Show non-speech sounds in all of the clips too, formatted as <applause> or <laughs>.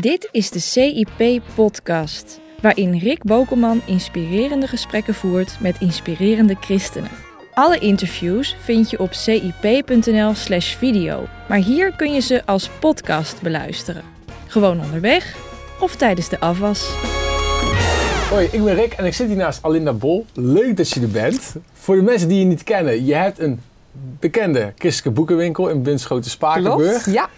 Dit is de CIP-podcast, waarin Rick Bokelman inspirerende gesprekken voert met inspirerende christenen. Alle interviews vind je op cip.nl/slash video, maar hier kun je ze als podcast beluisteren. Gewoon onderweg of tijdens de afwas. Hoi, ik ben Rick en ik zit hier naast Alinda Bol. Leuk dat je er bent. Voor de mensen die je niet kennen, je hebt een bekende christelijke boekenwinkel in Bunschoten Spakenburg. Klopt, ja.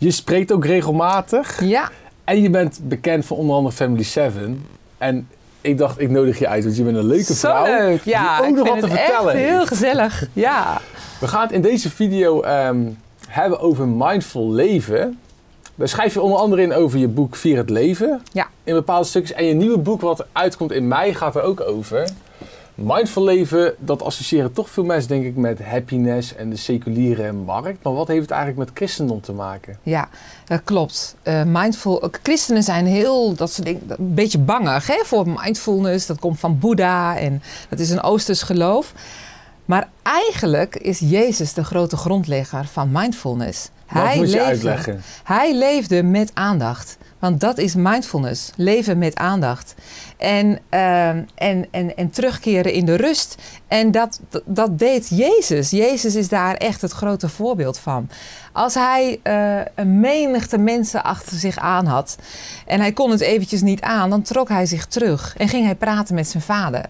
Je spreekt ook regelmatig. Ja, En je bent bekend van onder andere Family 7. En ik dacht, ik nodig je uit, want je bent een leuke zo vrouw. leuk. Ja, die ook ik nog wat te het vertellen echt heel gezellig. Ja. We gaan het in deze video ehm, hebben over mindful leven. Daar schrijf je onder andere in over je boek Vier het Leven. Ja. In bepaalde stukjes. En je nieuwe boek wat uitkomt in mei gaat er ook over. Mindful leven, dat associëren toch veel mensen denk ik met happiness en de seculiere markt. Maar wat heeft het eigenlijk met christendom te maken? Ja, dat klopt. Eh, mindful, ook christenen zijn heel, dat ze denken, een beetje bangig hè, voor mindfulness. Dat komt van Boeddha en dat is een Oosters geloof. Maar eigenlijk is Jezus de grote grondlegger van mindfulness. Wat moet je leefde- uitleggen? Hij leefde met aandacht. Want dat is mindfulness. Leven met aandacht. En, ehm, en, en, en terugkeren in de rust. En dat, dat deed Jezus. Jezus is daar echt het grote voorbeeld van. Als hij eh, een menigte mensen achter zich aan had. en hij kon het eventjes niet aan. dan trok hij zich terug. en ging hij praten met zijn vader.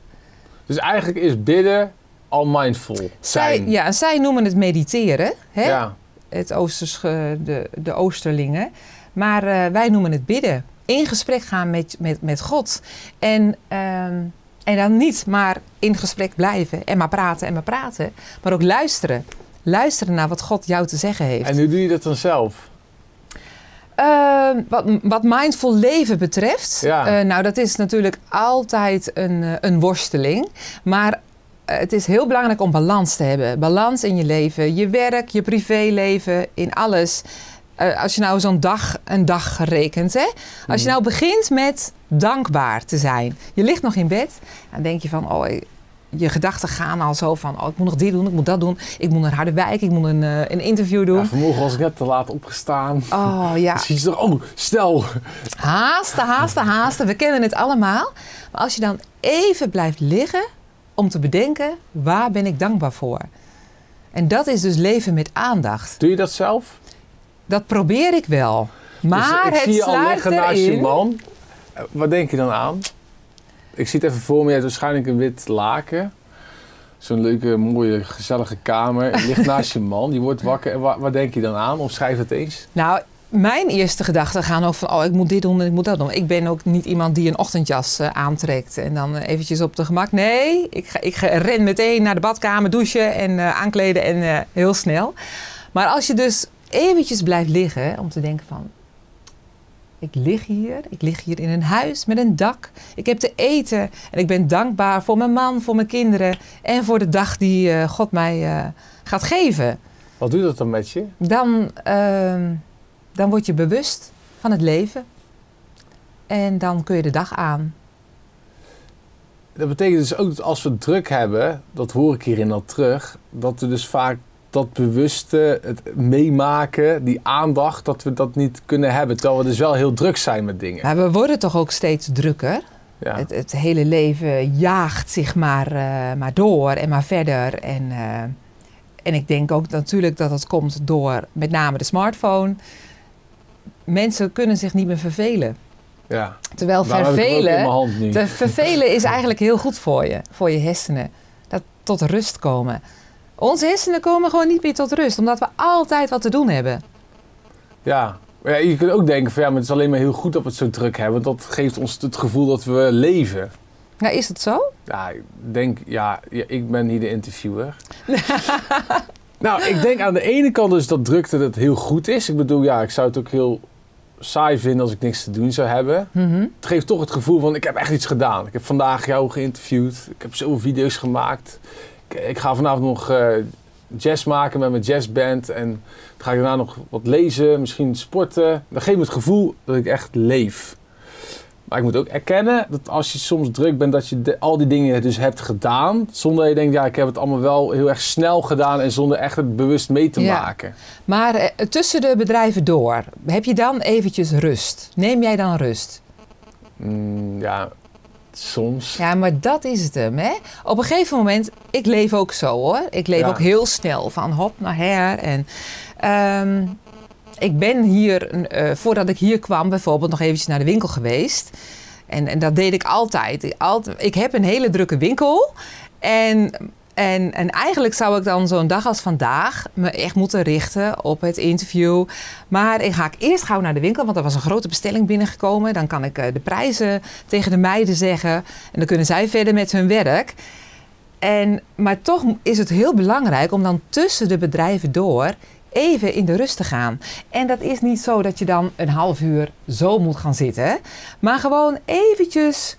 Dus eigenlijk is bidden al mindful Zij, zijn. ja, zij noemen het mediteren. Hè? Ja. het Oosters, ge- de, de Oosterlingen. Maar eh, wij noemen het bidden. In gesprek gaan met, met, met God. En, ehm, en dan niet maar in gesprek blijven en maar praten en maar praten. Maar ook luisteren. Luisteren naar wat God jou te zeggen heeft. En hoe doe je dat dan zelf? Ehm, wat, wat mindful leven betreft, Ja. eh, nou dat is natuurlijk altijd een, eh, een worsteling. Maar het is heel belangrijk om balans te hebben. Balans in je leven, je werk, je privéleven, in alles. Eh, als je nou zo'n dag, een dag rekent, hè? Als je Mhm. nou begint met dankbaar te zijn. Je ligt nog in bed en denk je van, oh, je gedachten gaan al zo van, oh, ik moet nog dit doen, ik moet dat doen. Ik moet naar Harderwijk, ik moet een, eh, een interview doen. Ja, vanmorgen was ik net te laat opgestaan. Oh ja, <laughs> toch, oh, snel. Haasten, haasten, haasten. We kennen het allemaal. Maar als je dan even blijft liggen om te bedenken, waar ben ik dankbaar voor? En dat is dus leven met aandacht. Doe je dat zelf? Dat probeer ik wel. Maar dus ik het zie je al liggen naast je man. Eh, Wat denk je dan aan? Ik zie het even voor me. Je hebt waarschijnlijk een wit laken. Zo'n leuke, mooie, gezellige kamer. Je ligt <laughs> naast je man. Die wordt wakker. En wa- wat denk je dan aan? Omschrijf het eens. Nou, mijn eerste gedachten gaan van, oh, ik moet dit doen en ik moet dat doen. Ik ben ook niet iemand die een ochtendjas eh, aantrekt en dan eh, eventjes op de gemak. Nee, ik, ga, ik ga, ren meteen naar de badkamer, douchen en aankleden en heel snel. Maar als je dus eventjes blijft liggen om te denken van, ik lig hier, ik lig hier in een huis met een dak. Ik heb te eten en ik ben dankbaar voor mijn man, voor mijn kinderen en voor de dag die eh, God mij eh, gaat geven Wat doet dat dan met je? dan, ehm, dan word je bewust van het leven. En dan kun je de dag aan. Dat betekent dus ook dat als we druk hebben, dat hoor ik hierin al terug, dat we dus vaak dat bewuste, het meemaken, die aandacht, dat we dat niet kunnen hebben. Terwijl we dus wel heel druk zijn met dingen. Maar we worden toch ook steeds drukker. Ja. Het, het hele leven jaagt zich maar, eh, maar door en maar verder. En, eh, en ik denk ook natuurlijk dat het komt door met name de smartphone. Mensen kunnen zich niet meer vervelen. ja. Terwijl vervelen, te vervelen is eigenlijk heel goed voor je, voor je hersenen. Dat tot rust komen. Onze hersenen komen gewoon niet meer tot rust, omdat we altijd wat te doen hebben. Ja. Ja, je kunt ook denken van ja, maar het is alleen maar heel goed dat we het zo druk hebben. Want dat geeft ons het gevoel dat we leven. Nou, is het zo? Ja, ik denk, ja, ja ik ben hier de interviewer. <laughs> nou, ik denk aan de ene kant dus dat drukte dat heel goed is. Ik bedoel, ja, ik zou het ook heel saai vinden als ik niks te doen zou hebben. Mhm. Het geeft toch het gevoel van ik heb echt iets gedaan. Ik heb vandaag jou geïnterviewd. Ik heb zoveel video's gemaakt. Ik, ga vanavond nog eh, jazz maken met mijn jazzband. En dan ga ik daarna nog wat lezen, misschien sporten. Dat geeft me het gevoel dat ik echt leef. Maar ik moet ook erkennen dat als je soms druk bent, dat je de- al die dingen dus hebt gedaan. Zonder dat je denkt, ja, ik heb het allemaal wel heel erg snel gedaan en zonder echt het bewust mee te Ja. maken. Maar eh, tussen de bedrijven door, heb je dan eventjes rust? Neem jij dan rust? Mm, ja, soms. Ja, maar dat is het hem, hè? Op een gegeven moment, ik leef ook zo, hoor. Ik leef Ja. ook heel snel, van hop naar her. En ehm, ik ben hier, eh, voordat ik hier kwam, bijvoorbeeld nog eventjes naar de winkel geweest. En, en dat deed ik altijd. Ik, altijd. ik heb een hele drukke winkel. En, en, en eigenlijk zou ik dan zo'n dag als vandaag me echt moeten richten op het interview. Maar ik ga eerst gauw naar de winkel, want er was een grote bestelling binnengekomen. Dan kan ik eh, de prijzen tegen de meiden zeggen. En dan kunnen zij verder met hun werk. En, maar toch is het heel belangrijk om dan tussen de bedrijven door even in de rust te gaan. En dat is niet zo dat je dan een half uur zo moet gaan zitten. Maar gewoon eventjes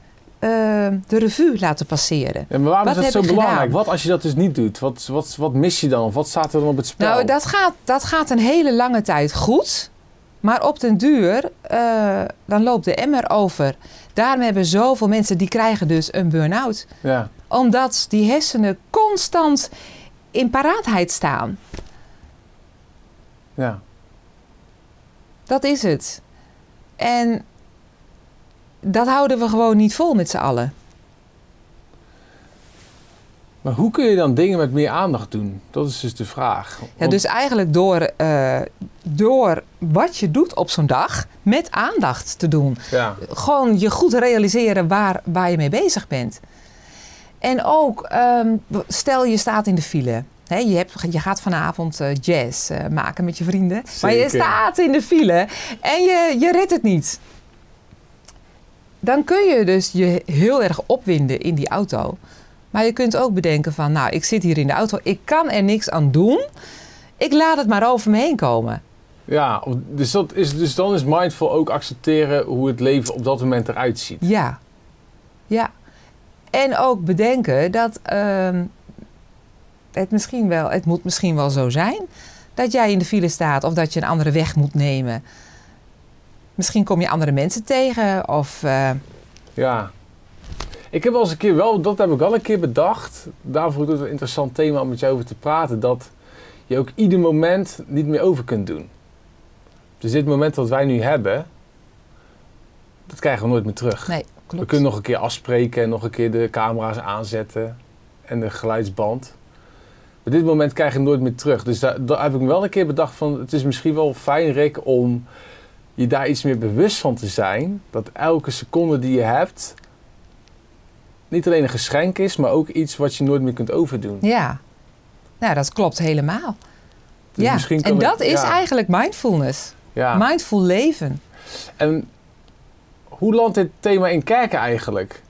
de revue laten passeren. Maar waarom Wat is dat zo belangrijk? gedaan? Wat als je dat dus niet doet? Wat, wat, wat mis je dan? Of wat staat er dan op het spel? Nou, dat gaat, dat gaat een hele lange tijd goed. Maar op den duur, eh, dan loopt de emmer over. Daarom hebben zoveel mensen, die krijgen dus een burn-out. Ja, Omdat die hersenen constant in paraatheid staan. ja. Dat is het. En dat houden we gewoon niet vol met z'n allen. Maar hoe kun je dan dingen met meer aandacht doen? Dat is dus de vraag. Ja, dus eigenlijk door, eh, door wat je doet op zo'n dag met aandacht te doen. ja. Gewoon je goed realiseren waar, waar je mee bezig bent. En ook, ehm, stel je staat in de file. Je, hebt, je gaat vanavond eh, jazz eh, maken met je vrienden. Maar je staat in de file en je, je redt het niet. Dan kun je dus je heel erg opwinden in die auto. Maar je kunt ook bedenken van, nou, ik zit hier in de auto. Ik kan er niks aan doen. Ik laat het maar over me heen komen. Ja, dus, dat is, dus dan is mindful ook accepteren hoe het leven op dat moment eruit ziet. Ja. Ja. En ook bedenken dat ehm, het misschien wel, het moet misschien wel zo zijn dat jij in de file staat of dat je een andere weg moet nemen. Misschien kom je andere mensen tegen of eh, Ja. Ik heb wel eens een keer wel, dat heb ik wel een keer bedacht. Daarvoor ik het een interessant thema om met jou over te praten. Dat je ook ieder moment niet meer over kunt doen. Dus dit moment dat wij nu hebben, dat krijgen we nooit meer terug. nee, We kunnen nog een keer afspreken en nog een keer de camera's aanzetten en de geluidsband. Maar dit moment krijg je nooit meer terug. Dus daar, daar heb ik me wel een keer bedacht van... het is misschien wel fijn, Rick, om je daar iets meer bewust van te zijn. Dat elke seconde die je hebt... niet alleen een geschenk is, maar ook iets wat je nooit meer kunt overdoen. Ja. Nou, dat klopt helemaal. Dus ja. En dat is eigenlijk mindfulness. Ja. Mindful leven. En hoe landt dit thema in kerken eigenlijk?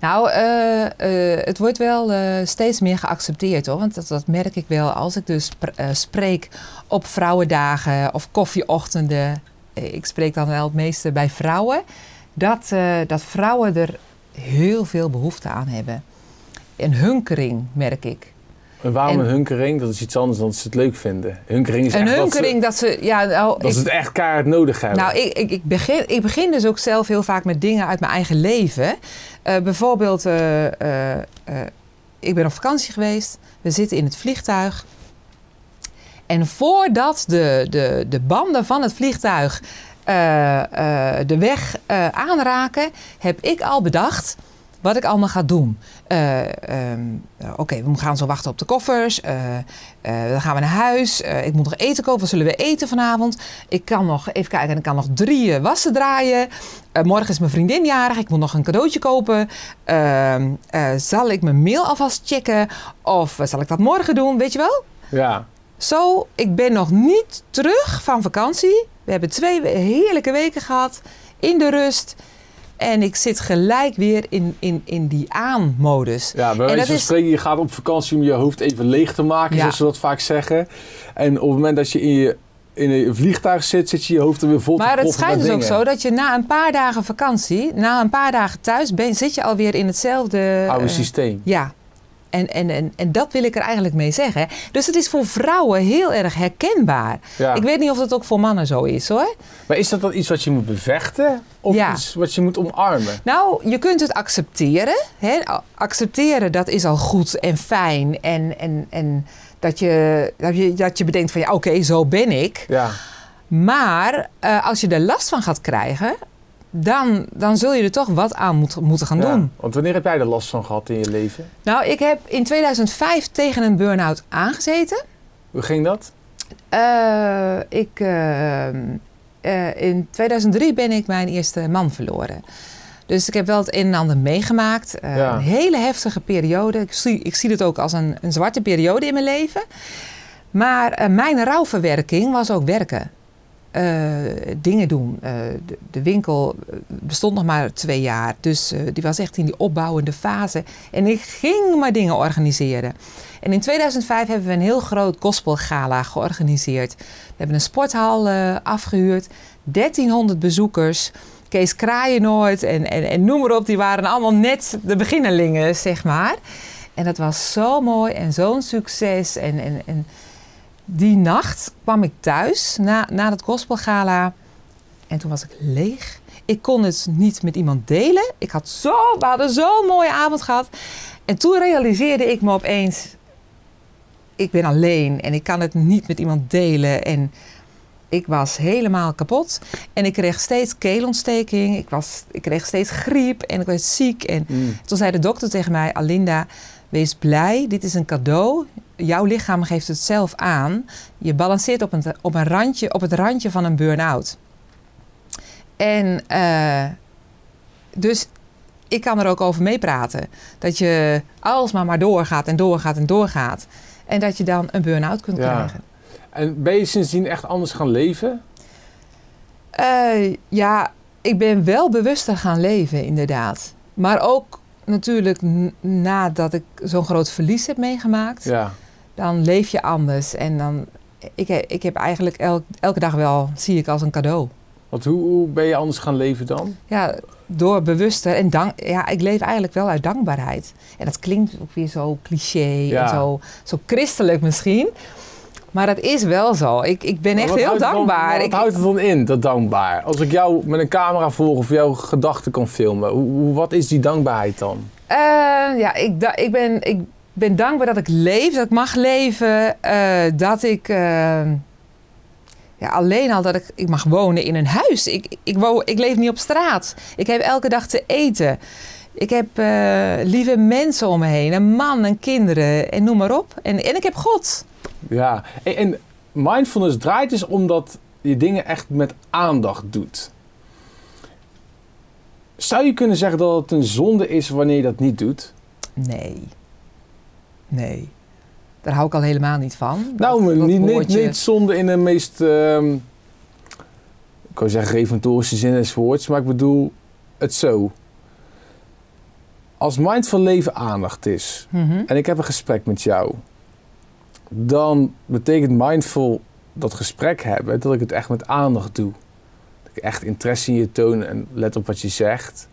Nou, eh, eh, het wordt wel eh, steeds meer geaccepteerd hoor. Want dat, dat merk ik wel als ik dus pr- spreek op vrouwendagen of koffieochtenden. Eh, Ik spreek dan wel het meeste bij vrouwen. Dat, eh, dat vrouwen er heel veel behoefte aan hebben. Een hunkering merk ik. En waarom En- een hunkering? Dat is iets anders dan dat ze het leuk vinden. Hunkering is Een echt hunkering dat ze. Ja, nou, dat ze, dat ik- ze het echt keihard nodig hebben. Nou, ik, ik, ik, begin, ik begin dus ook zelf heel vaak met dingen uit mijn eigen leven. Eh, bijvoorbeeld, ik ben op vakantie geweest. We zitten in het vliegtuig. En voordat de, de, de banden van het vliegtuig eh, eh, de weg eh, aanraken, heb ik al bedacht wat ik allemaal ga doen. Eh, ehm, eh, Oké, we gaan zo wachten op de koffers. Dan gaan we naar huis. Ik moet nog eten kopen. Wat zullen we eten vanavond? Ik kan nog, even kijken, ik kan nog drie wassen draaien. Morgen is mijn vriendin jarig. Ik moet nog een cadeautje kopen. Ehm, eh, zal ik mijn mail alvast checken? Of zal ik dat morgen doen? Weet je wel? Ja. Zo, ik ben nog niet terug van vakantie. We hebben twee we- heerlijke weken gehad in de rust. En ik zit gelijk weer in, in, in die aan-modus. Ja, bij wijze van is- spreken, je gaat op vakantie om je hoofd even leeg te maken, Ja. zoals ze dat vaak zeggen. En op het moment dat je in, je, in een vliegtuig zit, zit je je hoofd er weer vol te Maar het schijnt dus ook zo dat je na een paar dagen vakantie, na een paar dagen thuis, ben, zit je alweer in hetzelfde. Oude eh, systeem. ja, En, en, en, en dat wil ik er eigenlijk mee zeggen. Dus het is voor vrouwen heel erg herkenbaar. Ja. Ik weet niet of dat ook voor mannen zo is hoor. Maar is dat dan iets wat je moet bevechten? Of Ja. iets wat je moet omarmen? Nou, je kunt het accepteren. Hè? Accepteren, dat is al goed en fijn. En, en, en dat, je, dat, je, dat je bedenkt van ja, oké, zo ben ik. Ja. Maar eh, als je er last van gaat krijgen, dan, dan zul je er toch wat aan moet, moeten gaan ja. doen. Want wanneer heb jij er last van gehad in je leven? Nou, ik heb in 2005 tegen een burn-out aangezeten. Hoe ging dat? Eh, ik, eh, eh, in 2003 ben ik mijn eerste man verloren. Dus ik heb wel het een en ander meegemaakt. Ja. Een hele heftige periode. Ik zie, ik zie het ook als een, een zwarte periode in mijn leven. Maar mijn rouwverwerking was ook werken. Eh, dingen doen. Eh, de, de winkel eh, bestond nog maar twee jaar. Dus die was echt in die opbouwende fase. En ik ging maar dingen organiseren. En in 2005 hebben we een heel groot gospelgala georganiseerd. We hebben een sporthal eh, afgehuurd. 1300 bezoekers. Kees Kraaienoord en, en, en noem maar op. Die waren allemaal net de beginnelingen, zeg maar. En dat was zo mooi en zo'n succes. En, en, en die nacht kwam ik thuis na, na het gospelgala. En toen was ik leeg. Ik kon het niet met iemand delen. Ik had zo, we hadden zo'n mooie avond gehad. En toen realiseerde ik me opeens... Ik ben alleen en ik kan het niet met iemand delen. En ik was helemaal kapot. En ik kreeg steeds keelontsteking. Ik, was, ik kreeg steeds griep en ik werd ziek. En Mm. toen zei de dokter tegen mij, Alinda, wees blij, dit is een cadeau. Jouw lichaam geeft het zelf aan. Je balanceert op, een, op, een randje, op het randje van een burn-out. En eh, dus ik kan er ook over meepraten. Dat je alsmaar maar doorgaat en doorgaat en doorgaat. En dat je dan een burn-out kunt Ja. krijgen. En ben je sindsdien echt anders gaan leven? Eh, ja, ik ben wel bewuster gaan leven, inderdaad. Maar ook natuurlijk nadat ik zo'n groot verlies heb meegemaakt. Ja. Dan leef je anders. En dan, ik, ik heb eigenlijk elk, elke dag wel, zie ik als een cadeau. Want hoe, hoe ben je anders gaan leven dan? Ja, door bewuster en dank. Ja, ik leef eigenlijk wel uit dankbaarheid. En dat klinkt ook weer zo cliché Ja. en zo, zo christelijk misschien. Maar dat is wel zo. Ik, ik ben echt heel dan- dankbaar. wat Ik- houdt het dan in, dat dankbaar? Als ik jou met een camera volg of jouw gedachten kan filmen, hoe, hoe- wat is die dankbaarheid dan? Eh, ja, ik, da- ik, ben, ik ben dankbaar dat ik leef, dat ik mag leven. eh, dat ik. eh, ja, alleen al dat ik, ik mag wonen in een huis. Ik, ik, woon, ik leef niet op straat. Ik heb elke dag te eten. Ik heb eh, lieve mensen om me heen. Een man en kinderen en noem maar op. En, en ik heb God. Ja, en, en mindfulness draait dus omdat je dingen echt met aandacht doet. Zou je kunnen zeggen dat het een zonde is wanneer je dat niet doet? Nee. Nee. Daar hou ik al helemaal niet van. Nou, Dat- dat niet, niet, zonde in de meest, ehm, ik wou zeggen reformatorische zin des woords, maar ik bedoel het zo. Als mindful leven aandacht is, Mhm. en ik heb een gesprek met jou, dan betekent mindful dat gesprek hebben dat ik het echt met aandacht doe. Dat ik echt interesse in je toon en let op wat je zegt.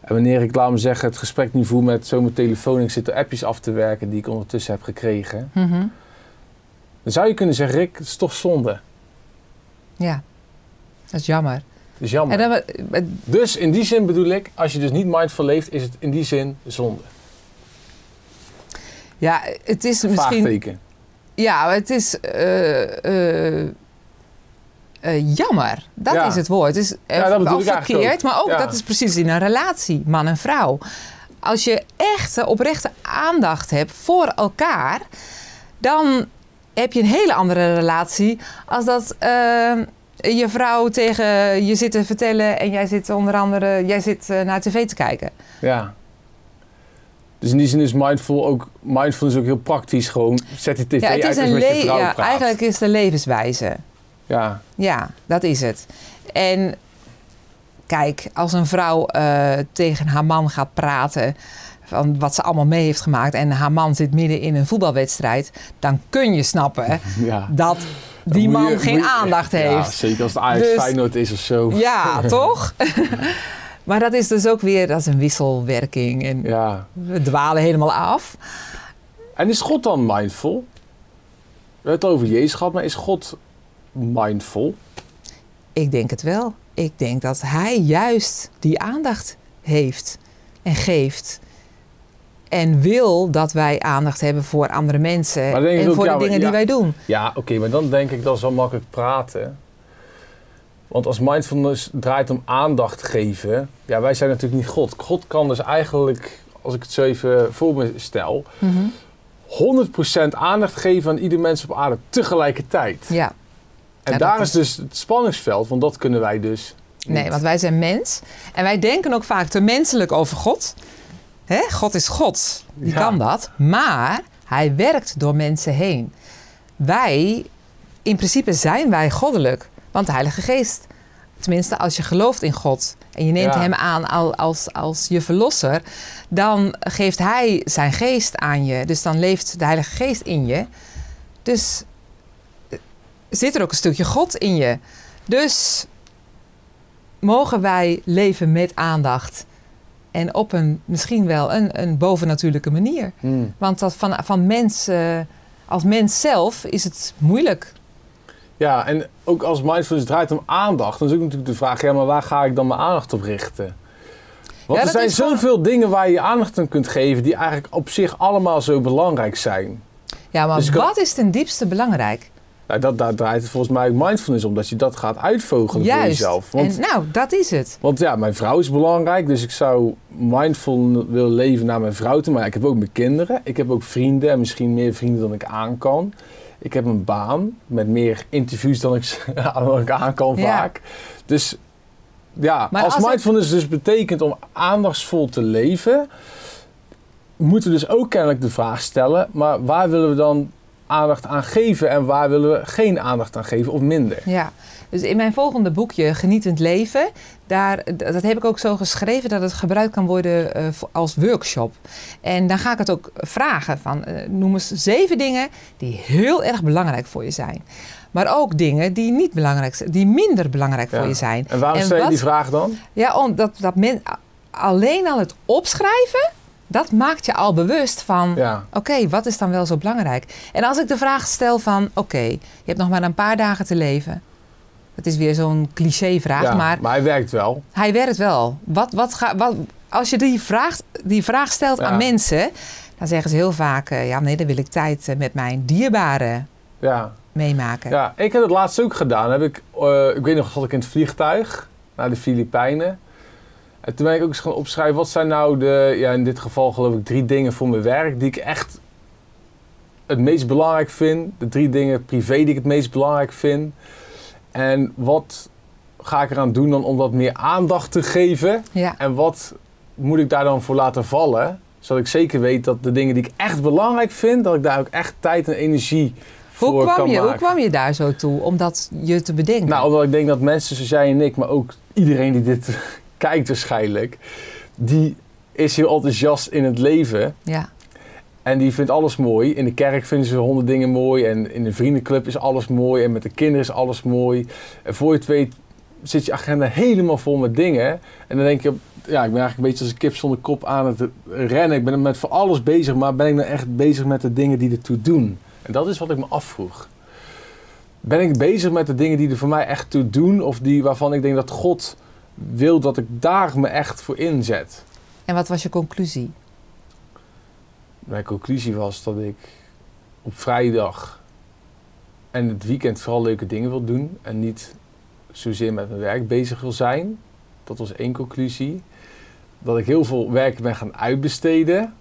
En wanneer ik, laat me zeggen, het gesprek niet voer met zo mijn telefoon ik zit er appjes af te werken die ik ondertussen heb gekregen, Mhm. dan zou je kunnen zeggen, Rick, het is toch zonde. Ja. Dat is jammer. Dat is jammer. En dan, Dus in die zin bedoel ik, als je dus niet mindful leeft, is het in die zin zonde. ja, het is misschien... Ja, het is eh, eh, eh, jammer. Dat Ja. is het woord. Het is Ja, dat wel verkeerd, ook. maar ook Ja. dat is precies in een relatie, man en vrouw. Als je echte, oprechte aandacht hebt voor elkaar, dan heb je een hele andere relatie als dat je vrouw tegen je zit te vertellen en jij zit onder andere jij zit eh, naar tv te kijken. Ja. Dus in die zin is mindful ook, mindful is ook heel praktisch gewoon. Zet die tv Ja, het uit is als een met je vrouw ja, praat. eigenlijk is het een levenswijze. Ja, Ja, dat is het. En kijk, als een vrouw eh, tegen haar man gaat praten van wat ze allemaal mee heeft gemaakt en haar man zit midden in een voetbalwedstrijd, dan kun je snappen <laughs> ja. dat die man je- geen je- aandacht Ja, heeft. zeker als het Ajax Dus- Feyenoord is of zo. Ja, <laughs> toch? <laughs> maar dat is dus ook weer dat is een wisselwerking en Ja. we dwalen helemaal af. En is God dan mindful? We hebben het over Jezus gehad, maar is God mindful? Ik denk het wel. Ik denk dat hij juist die aandacht heeft en geeft. En wil dat wij aandacht hebben voor andere mensen en ook, voor ja, de dingen die wij doen. Ja, oké, maar dan denk ik dat is wel makkelijk praten. Want als mindfulness draait om aandacht geven, ja, wij zijn natuurlijk niet God. God kan dus eigenlijk, als ik het zo even voor me stel, 100% aandacht geven aan ieder mens op aarde tegelijkertijd. Ja, En Ja, daar is dus het spanningsveld, want dat kunnen wij dus niet. nee, want wij zijn mens. En wij denken ook vaak te menselijk over God. Hè? God is God, die Ja. kan dat. Maar hij werkt door mensen heen. Wij, in principe zijn wij goddelijk. Want de Heilige Geest, tenminste als je gelooft in God... en je neemt Ja. hem aan al- als, als je verlosser... dan geeft hij zijn geest aan je. Dus dan leeft de Heilige Geest in je. Dus eh, zit er ook een stukje God in je. Dus mogen wij leven met aandacht. En op een misschien wel een, een bovennatuurlijke manier. Hmm. Want dat van, van mens, eh, als mens zelf is het moeilijk. Ja, en ook als mindfulness draait om aandacht, dan is ook natuurlijk de vraag, ja, maar waar ga ik dan mijn aandacht op richten? Want Ja, er zijn zoveel dingen waar je je aandacht aan kunt geven, die eigenlijk op zich allemaal zo belangrijk zijn. Ja, maar Dus kan- wat is ten diepste belangrijk? Nou, dat, daar draait het volgens mij ook mindfulness om, dat je dat gaat uitvogelen voor jezelf. Want, En nou, dat is het. want ja, mijn vrouw is belangrijk, dus ik zou mindful willen leven naar mijn vrouw toe. Maar ik heb ook mijn kinderen, ik heb ook vrienden en misschien meer vrienden dan ik aan kan. Ik heb een baan met meer interviews dan ik, <laughs> dan ik aan kan Ja. vaak. Dus ja, Maar als, mindfulness dus betekent om aandachtsvol te leven, moeten we dus ook kennelijk de vraag stellen, maar waar willen we dan aandacht aan geven en waar willen we geen aandacht aan geven of minder? Ja. Dus in mijn volgende boekje, Genietend Leven, daar, dat heb ik ook zo geschreven dat het gebruikt kan worden eh, als workshop. En dan ga ik het ook vragen van, eh, noem eens zeven dingen die heel erg belangrijk voor je zijn. Maar ook dingen die niet belangrijk zijn, die minder belangrijk Ja. voor je zijn. En waarom En stel je wat- die vraag dan? Ja, omdat dat men, alleen al het opschrijven, dat maakt je al bewust van... Ja. Oké, wat is dan wel zo belangrijk? En als ik de vraag stel van... Oké, je hebt nog maar een paar dagen te leven. Het is weer zo'n cliché-vraag, ja, maar maar hij werkt wel. hij werkt wel. Wat, wat ga, wat, als je die vraag, die vraag stelt Ja. aan mensen... dan zeggen ze heel vaak... eh, ja, nee, dan wil ik tijd eh, met mijn dierbaren Ja. meemaken. ja, ik heb het laatst ook gedaan. Heb ik, eh, ik weet nog, zat ik in het vliegtuig naar de Filipijnen. En toen ben ik ook eens gaan opschrijven, wat zijn nou de, ja, in dit geval geloof ik drie dingen voor mijn werk die ik echt het meest belangrijk vind. De drie dingen privé die ik het meest belangrijk vind. En wat ga ik eraan doen dan om wat meer aandacht te geven? Ja. En wat moet ik daar dan voor laten vallen? Zodat ik zeker weet dat de dingen die ik echt belangrijk vind, dat ik daar ook echt tijd en energie voor Hoe, kwam kan je, hoe maken. kwam je daar zo toe om dat je te bedenken? Nou, omdat ik denk dat mensen zoals jij en ik, maar ook iedereen die dit kijkt waarschijnlijk, die is heel enthousiast in het leven. ja. En die vindt alles mooi. In de kerk vinden ze honderd dingen mooi. En in de vriendenclub is alles mooi. En met de kinderen is alles mooi. En voor je het weet zit je agenda helemaal vol met dingen. En dan denk je, ja, ik ben eigenlijk een beetje als een kip zonder kop aan het rennen. Ik ben met voor alles bezig, maar ben ik nou echt bezig met de dingen die ertoe doen? En dat is wat ik me afvroeg. Ben ik bezig met de dingen die er voor mij echt toe doen? Of die waarvan ik denk dat God wil dat ik daar me echt voor inzet? En wat was je conclusie? Mijn conclusie was dat ik op vrijdag en het weekend vooral leuke dingen wil doen en niet zozeer met mijn werk bezig wil zijn. Dat was één conclusie. Dat ik heel veel werk ben gaan uitbesteden.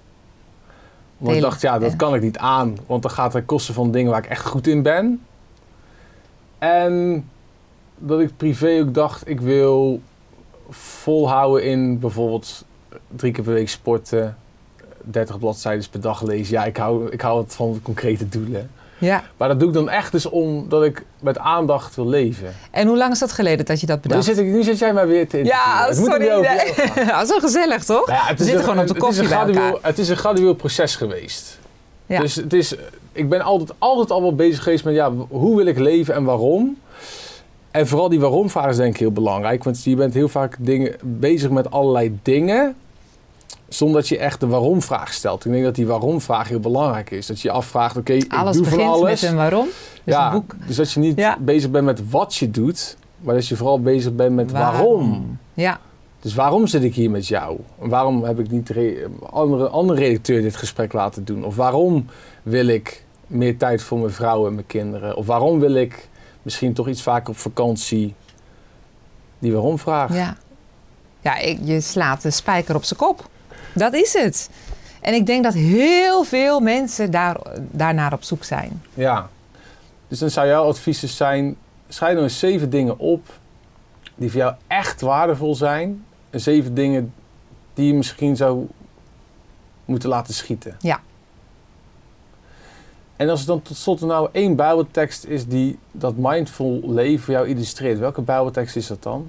Want ik dacht, ja, dat kan ik niet aan, want dan gaat het kosten van dingen waar ik echt goed in ben. En dat ik privé ook dacht, ik wil volhouden in bijvoorbeeld drie keer per week sporten, 30 bladzijden per dag lezen. Ja, ik hou, ik hou het van concrete doelen. Ja. Maar dat doe ik dan echt dus omdat ik met aandacht wil leven. En hoe lang is dat geleden dat je dat Maar nu, bedacht? zit ik, nu zit jij maar weer te. Ja, Het er sorry. nee. zo <laughs> gezellig, toch? Nou ja, het We is zitten een- gewoon op de het is koffie gradueel- elkaar. Het is een gradueel proces geweest. Ja. Dus het is, ik ben altijd, altijd al wel bezig geweest met ja, hoe wil ik leven en waarom. En vooral die waarom-vraag is denk ik heel belangrijk. Want je bent heel vaak dingen, bezig met allerlei dingen. Zonder dat je echt de waarom-vraag stelt. Ik denk dat die waarom-vraag heel belangrijk is. Dat je je afvraagt, oké, ik Alles doe van begint alles. met een waarom. Dus ja, een boek. dus dat je niet Ja. bezig bent met wat je doet, maar dat je vooral bezig bent met waarom. Ja, Dus waarom zit ik hier met jou? En waarom heb ik niet re- andere, andere redacteur dit gesprek laten doen? Of waarom wil ik meer tijd voor mijn vrouw en mijn kinderen? Of waarom wil ik misschien toch iets vaker op vakantie? Die waarom-vraag. ja. ja ik, je slaat de spijker op zijn kop. Dat is het. En ik denk dat heel veel mensen daar, daarnaar op zoek zijn. Ja. Dus dan zou jouw advies dus zijn: schrijf nou eens zeven dingen op die voor jou echt waardevol zijn. En zeven dingen die je misschien zou moeten laten schieten. Ja. En als er dan tot slot nou één Bijbeltekst is die dat mindful leven voor jou illustreert, welke Bijbeltekst is dat dan?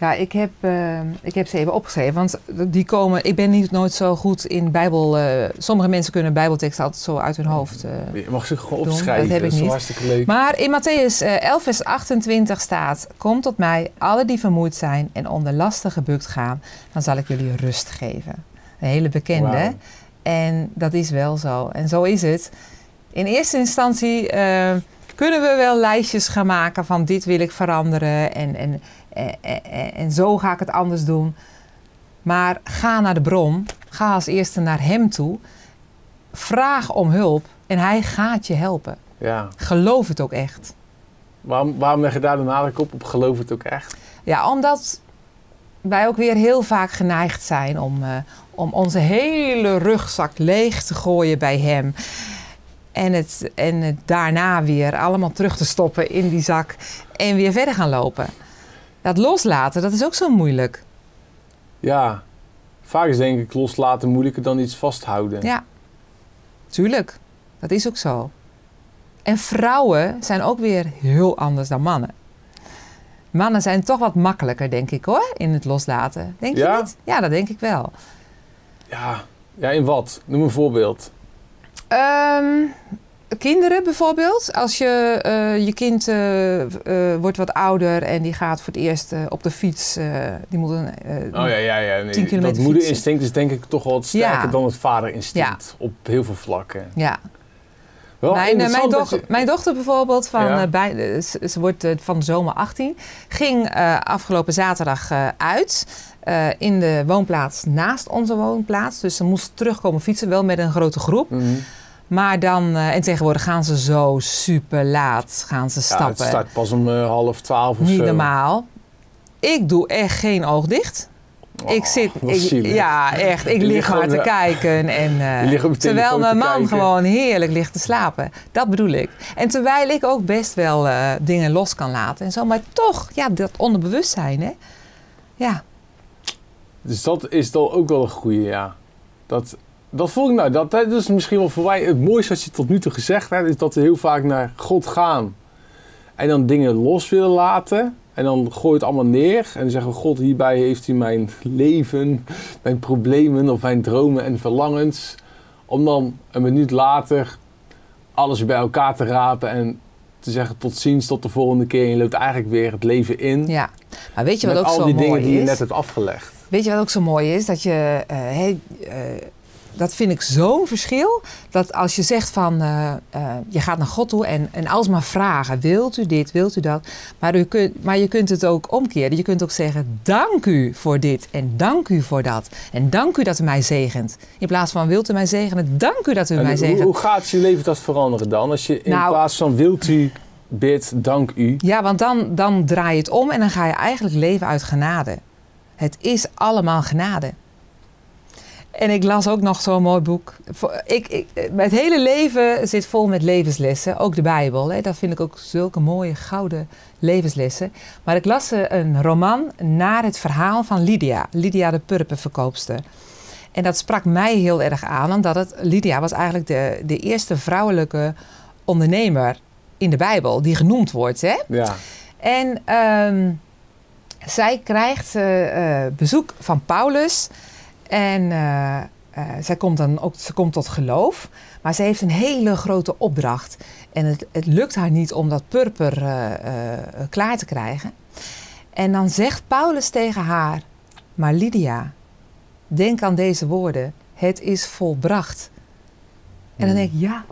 Ja, ik heb, eh, ik heb ze even opgeschreven. Want die komen. Ik ben niet nooit zo goed in Bijbel. eh, sommige mensen kunnen Bijbelteksten altijd zo uit hun hoofd. eh, Je mag ze gewoon Doen, opschrijven. dat heb ik niet. hartstikke leuk. Maar in Matthäus eh, 11, vers 28 staat: Kom tot mij, alle die vermoeid zijn en onder lasten gebukt gaan, dan zal ik jullie rust geven. Een hele bekende. En dat is wel zo. En zo is het. In eerste instantie eh, kunnen we wel lijstjes gaan maken van dit wil ik veranderen en, en, en, en, en zo ga ik het anders doen. Maar ga naar de bron. Ga als eerste naar hem toe. Vraag om hulp en hij gaat je helpen. Ja. Geloof het ook echt. Waarom, waarom leg je daar de nadruk op? Op geloof het ook echt? Ja, omdat wij ook weer heel vaak geneigd zijn om, eh, om onze hele rugzak leeg te gooien bij hem. En het, en het daarna weer allemaal terug te stoppen in die zak en weer verder gaan lopen. Dat loslaten, dat is ook zo moeilijk. Ja. Vaak is denk ik loslaten moeilijker dan iets vasthouden. Ja, tuurlijk. Dat is ook zo. En vrouwen zijn ook weer heel anders dan mannen. Mannen zijn toch wat makkelijker, denk ik hoor, in het loslaten. Denk je niet? Ja, dat denk ik wel. Ja. Ja, in wat? Noem een voorbeeld. Ehm, kinderen bijvoorbeeld. Als je, eh, je kind eh, eh, wordt wat ouder en die gaat voor het eerst op de fiets. die moet een, Oh ja, ja, ja. Nee, 10 kilometer dat moederinstinct is denk ik toch wel wat sterker Ja. dan het vaderinstinct. Op heel veel vlakken. ja. Wel Mijn, mijn, doch- je- mijn dochter bijvoorbeeld, van, Ja. bij, ze, ze wordt van de zomer 18, ging afgelopen zaterdag uit eh, in de woonplaats naast onze woonplaats. Dus ze moest terugkomen fietsen, wel met een grote groep. Mhm. Maar dan, eh, en tegenwoordig gaan ze zo super laat gaan ze Ja, stappen. het start pas om eh, half twaalf of Niet zo. normaal. Ik doe echt geen oog dicht. Oh, ik zit, ik- ja echt, ik lig maar te kijken. <laughs> En, je terwijl mijn man kijken. gewoon heerlijk ligt te slapen. Dat bedoel ik. En terwijl ik ook best wel dingen los kan laten en zo. Maar toch, ja, dat onderbewustzijn, hè. Ja, Dus dat is dan ook wel een goede, ja. Dat, dat voel ik nou, dat, dat is misschien wel voor mij het mooiste wat je tot nu toe gezegd hebt, is dat we heel vaak naar God gaan. En dan dingen los willen laten. En dan gooi het allemaal neer. En dan zeggen we, God, hierbij heeft u mijn leven, mijn problemen of mijn dromen en verlangens. Om dan een minuut later alles weer bij elkaar te rapen en te zeggen tot ziens, tot de volgende keer. En je loopt eigenlijk weer het leven in. ja. Maar weet je wat ook al zo die dingen mooi die je is? net hebt afgelegd. Weet je wat ook zo mooi is? Dat je, eh, eh, dat vind ik zo'n verschil. Dat als je zegt van, eh, je gaat naar God toe en, en alsmaar vragen. Wilt u dit, wilt u dat? Maar, u kunt, maar je kunt het ook omkeren. Je kunt ook zeggen, dank u voor dit en dank u voor dat. En dank u dat u mij zegent. In plaats van, wilt u mij zegenen? Dank u dat u En mij hoe, zegent. hoe gaat je leven dat veranderen dan? Als je in Nou- plaats van wilt u, bid, dank u. Ja, want dan, dan draai je het om en dan ga je eigenlijk leven uit genade. Het is allemaal genade. En ik las ook nog zo'n mooi boek. Ik, ik, het hele leven zit vol met levenslessen, ook de Bijbel. Hè. Dat vind ik ook zulke mooie gouden levenslessen. Maar ik las eh, een roman naar het verhaal van Lydia. Lydia de purperverkoopster. En dat sprak mij heel erg aan, omdat het, Lydia was eigenlijk de, de eerste vrouwelijke ondernemer in de Bijbel die genoemd wordt. Hè? Ja. En ehm, zij krijgt eh, eh, bezoek van Paulus. En eh, zij komt dan ook ze komt tot geloof. Maar ze heeft een hele grote opdracht. En het, het lukt haar niet om dat purper klaar te krijgen. En dan zegt Paulus tegen haar: Maar Lydia, denk aan deze woorden. Het is volbracht. En dan Hmm. denk ik, ja,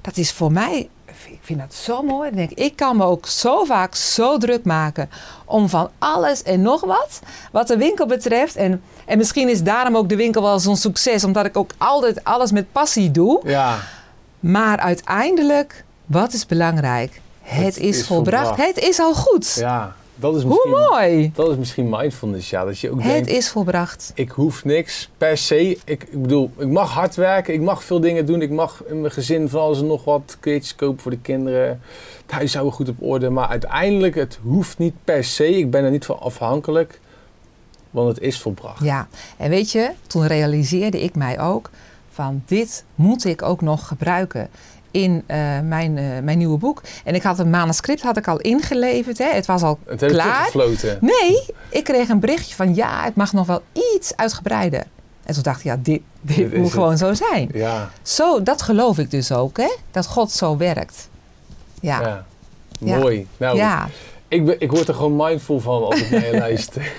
dat is voor mij, ik vind dat zo mooi. Dan denk ik, ik kan me ook zo vaak zo druk maken om van alles en nog wat, wat de winkel betreft. En, en misschien is daarom ook de winkel wel zo'n succes, omdat ik ook altijd alles met passie doe. Ja, Maar uiteindelijk, wat is belangrijk? Het, Het is, is volbracht. volbracht. Het is al goed. ja. Dat is Hoe misschien, mooi! Dat is misschien mindfulness, ja. Dat je ook Het denkt, is volbracht. ik hoef niks per se. Ik, ik bedoel, ik mag hard werken, ik mag veel dingen doen. Ik mag in mijn gezin van alles en nog wat kleedjes kopen voor de kinderen. Het huishouden goed op orde. Maar uiteindelijk, het hoeft niet per se. Ik ben er niet van afhankelijk. Want het is volbracht. Ja, en weet je, toen realiseerde ik mij ook van dit moet ik ook nog gebruiken in eh, mijn, eh, mijn nieuwe boek. En ik had een manuscript had ik al ingeleverd. Hè. Het was al Het klaar. teruggefloten. Nee, ik kreeg een berichtje van ja, het mag nog wel iets uitgebreider. En toen dacht ik, ja, dit, dit, moet het. gewoon zo zijn. Ja, Zo, dat geloof ik dus ook, hè? Dat God zo werkt. Ja, ja. Mooi. Nou, ja. ik, ben, ik word er gewoon mindful van als ik naar je luister.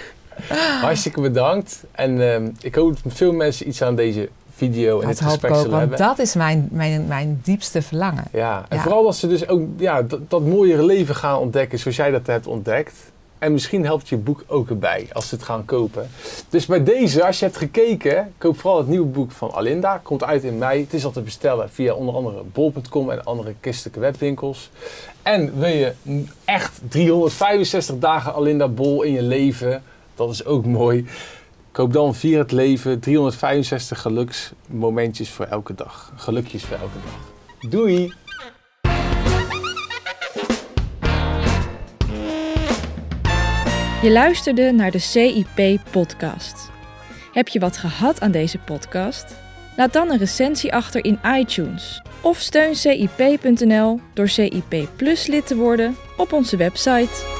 Hartstikke bedankt. En ehm, ik hoop dat veel mensen iets aan deze video en dat dit gesprek ook, zullen want hebben. dat is mijn, mijn, mijn diepste verlangen. Ja, en Ja. vooral als ze dus ook ja, dat, dat mooiere leven gaan ontdekken zoals jij dat hebt ontdekt. En misschien helpt je boek ook erbij als ze het gaan kopen. Dus bij deze, als je hebt gekeken, koop vooral het nieuwe boek van Alinda. Komt uit in mei. Het is al te bestellen via onder andere bol.com en andere christelijke webwinkels. En wil je echt 365 dagen Alinda Bol in je leven, dat is ook mooi. Koop dan Vier het Leven 365 geluksmomentjes voor elke dag. Gelukjes voor elke dag. Doei! Je luisterde naar de CIP-podcast. Heb je wat gehad aan deze podcast? Laat dan een recensie achter in iTunes. Of steun CIP.nl door CIP Plus lid te worden op onze website.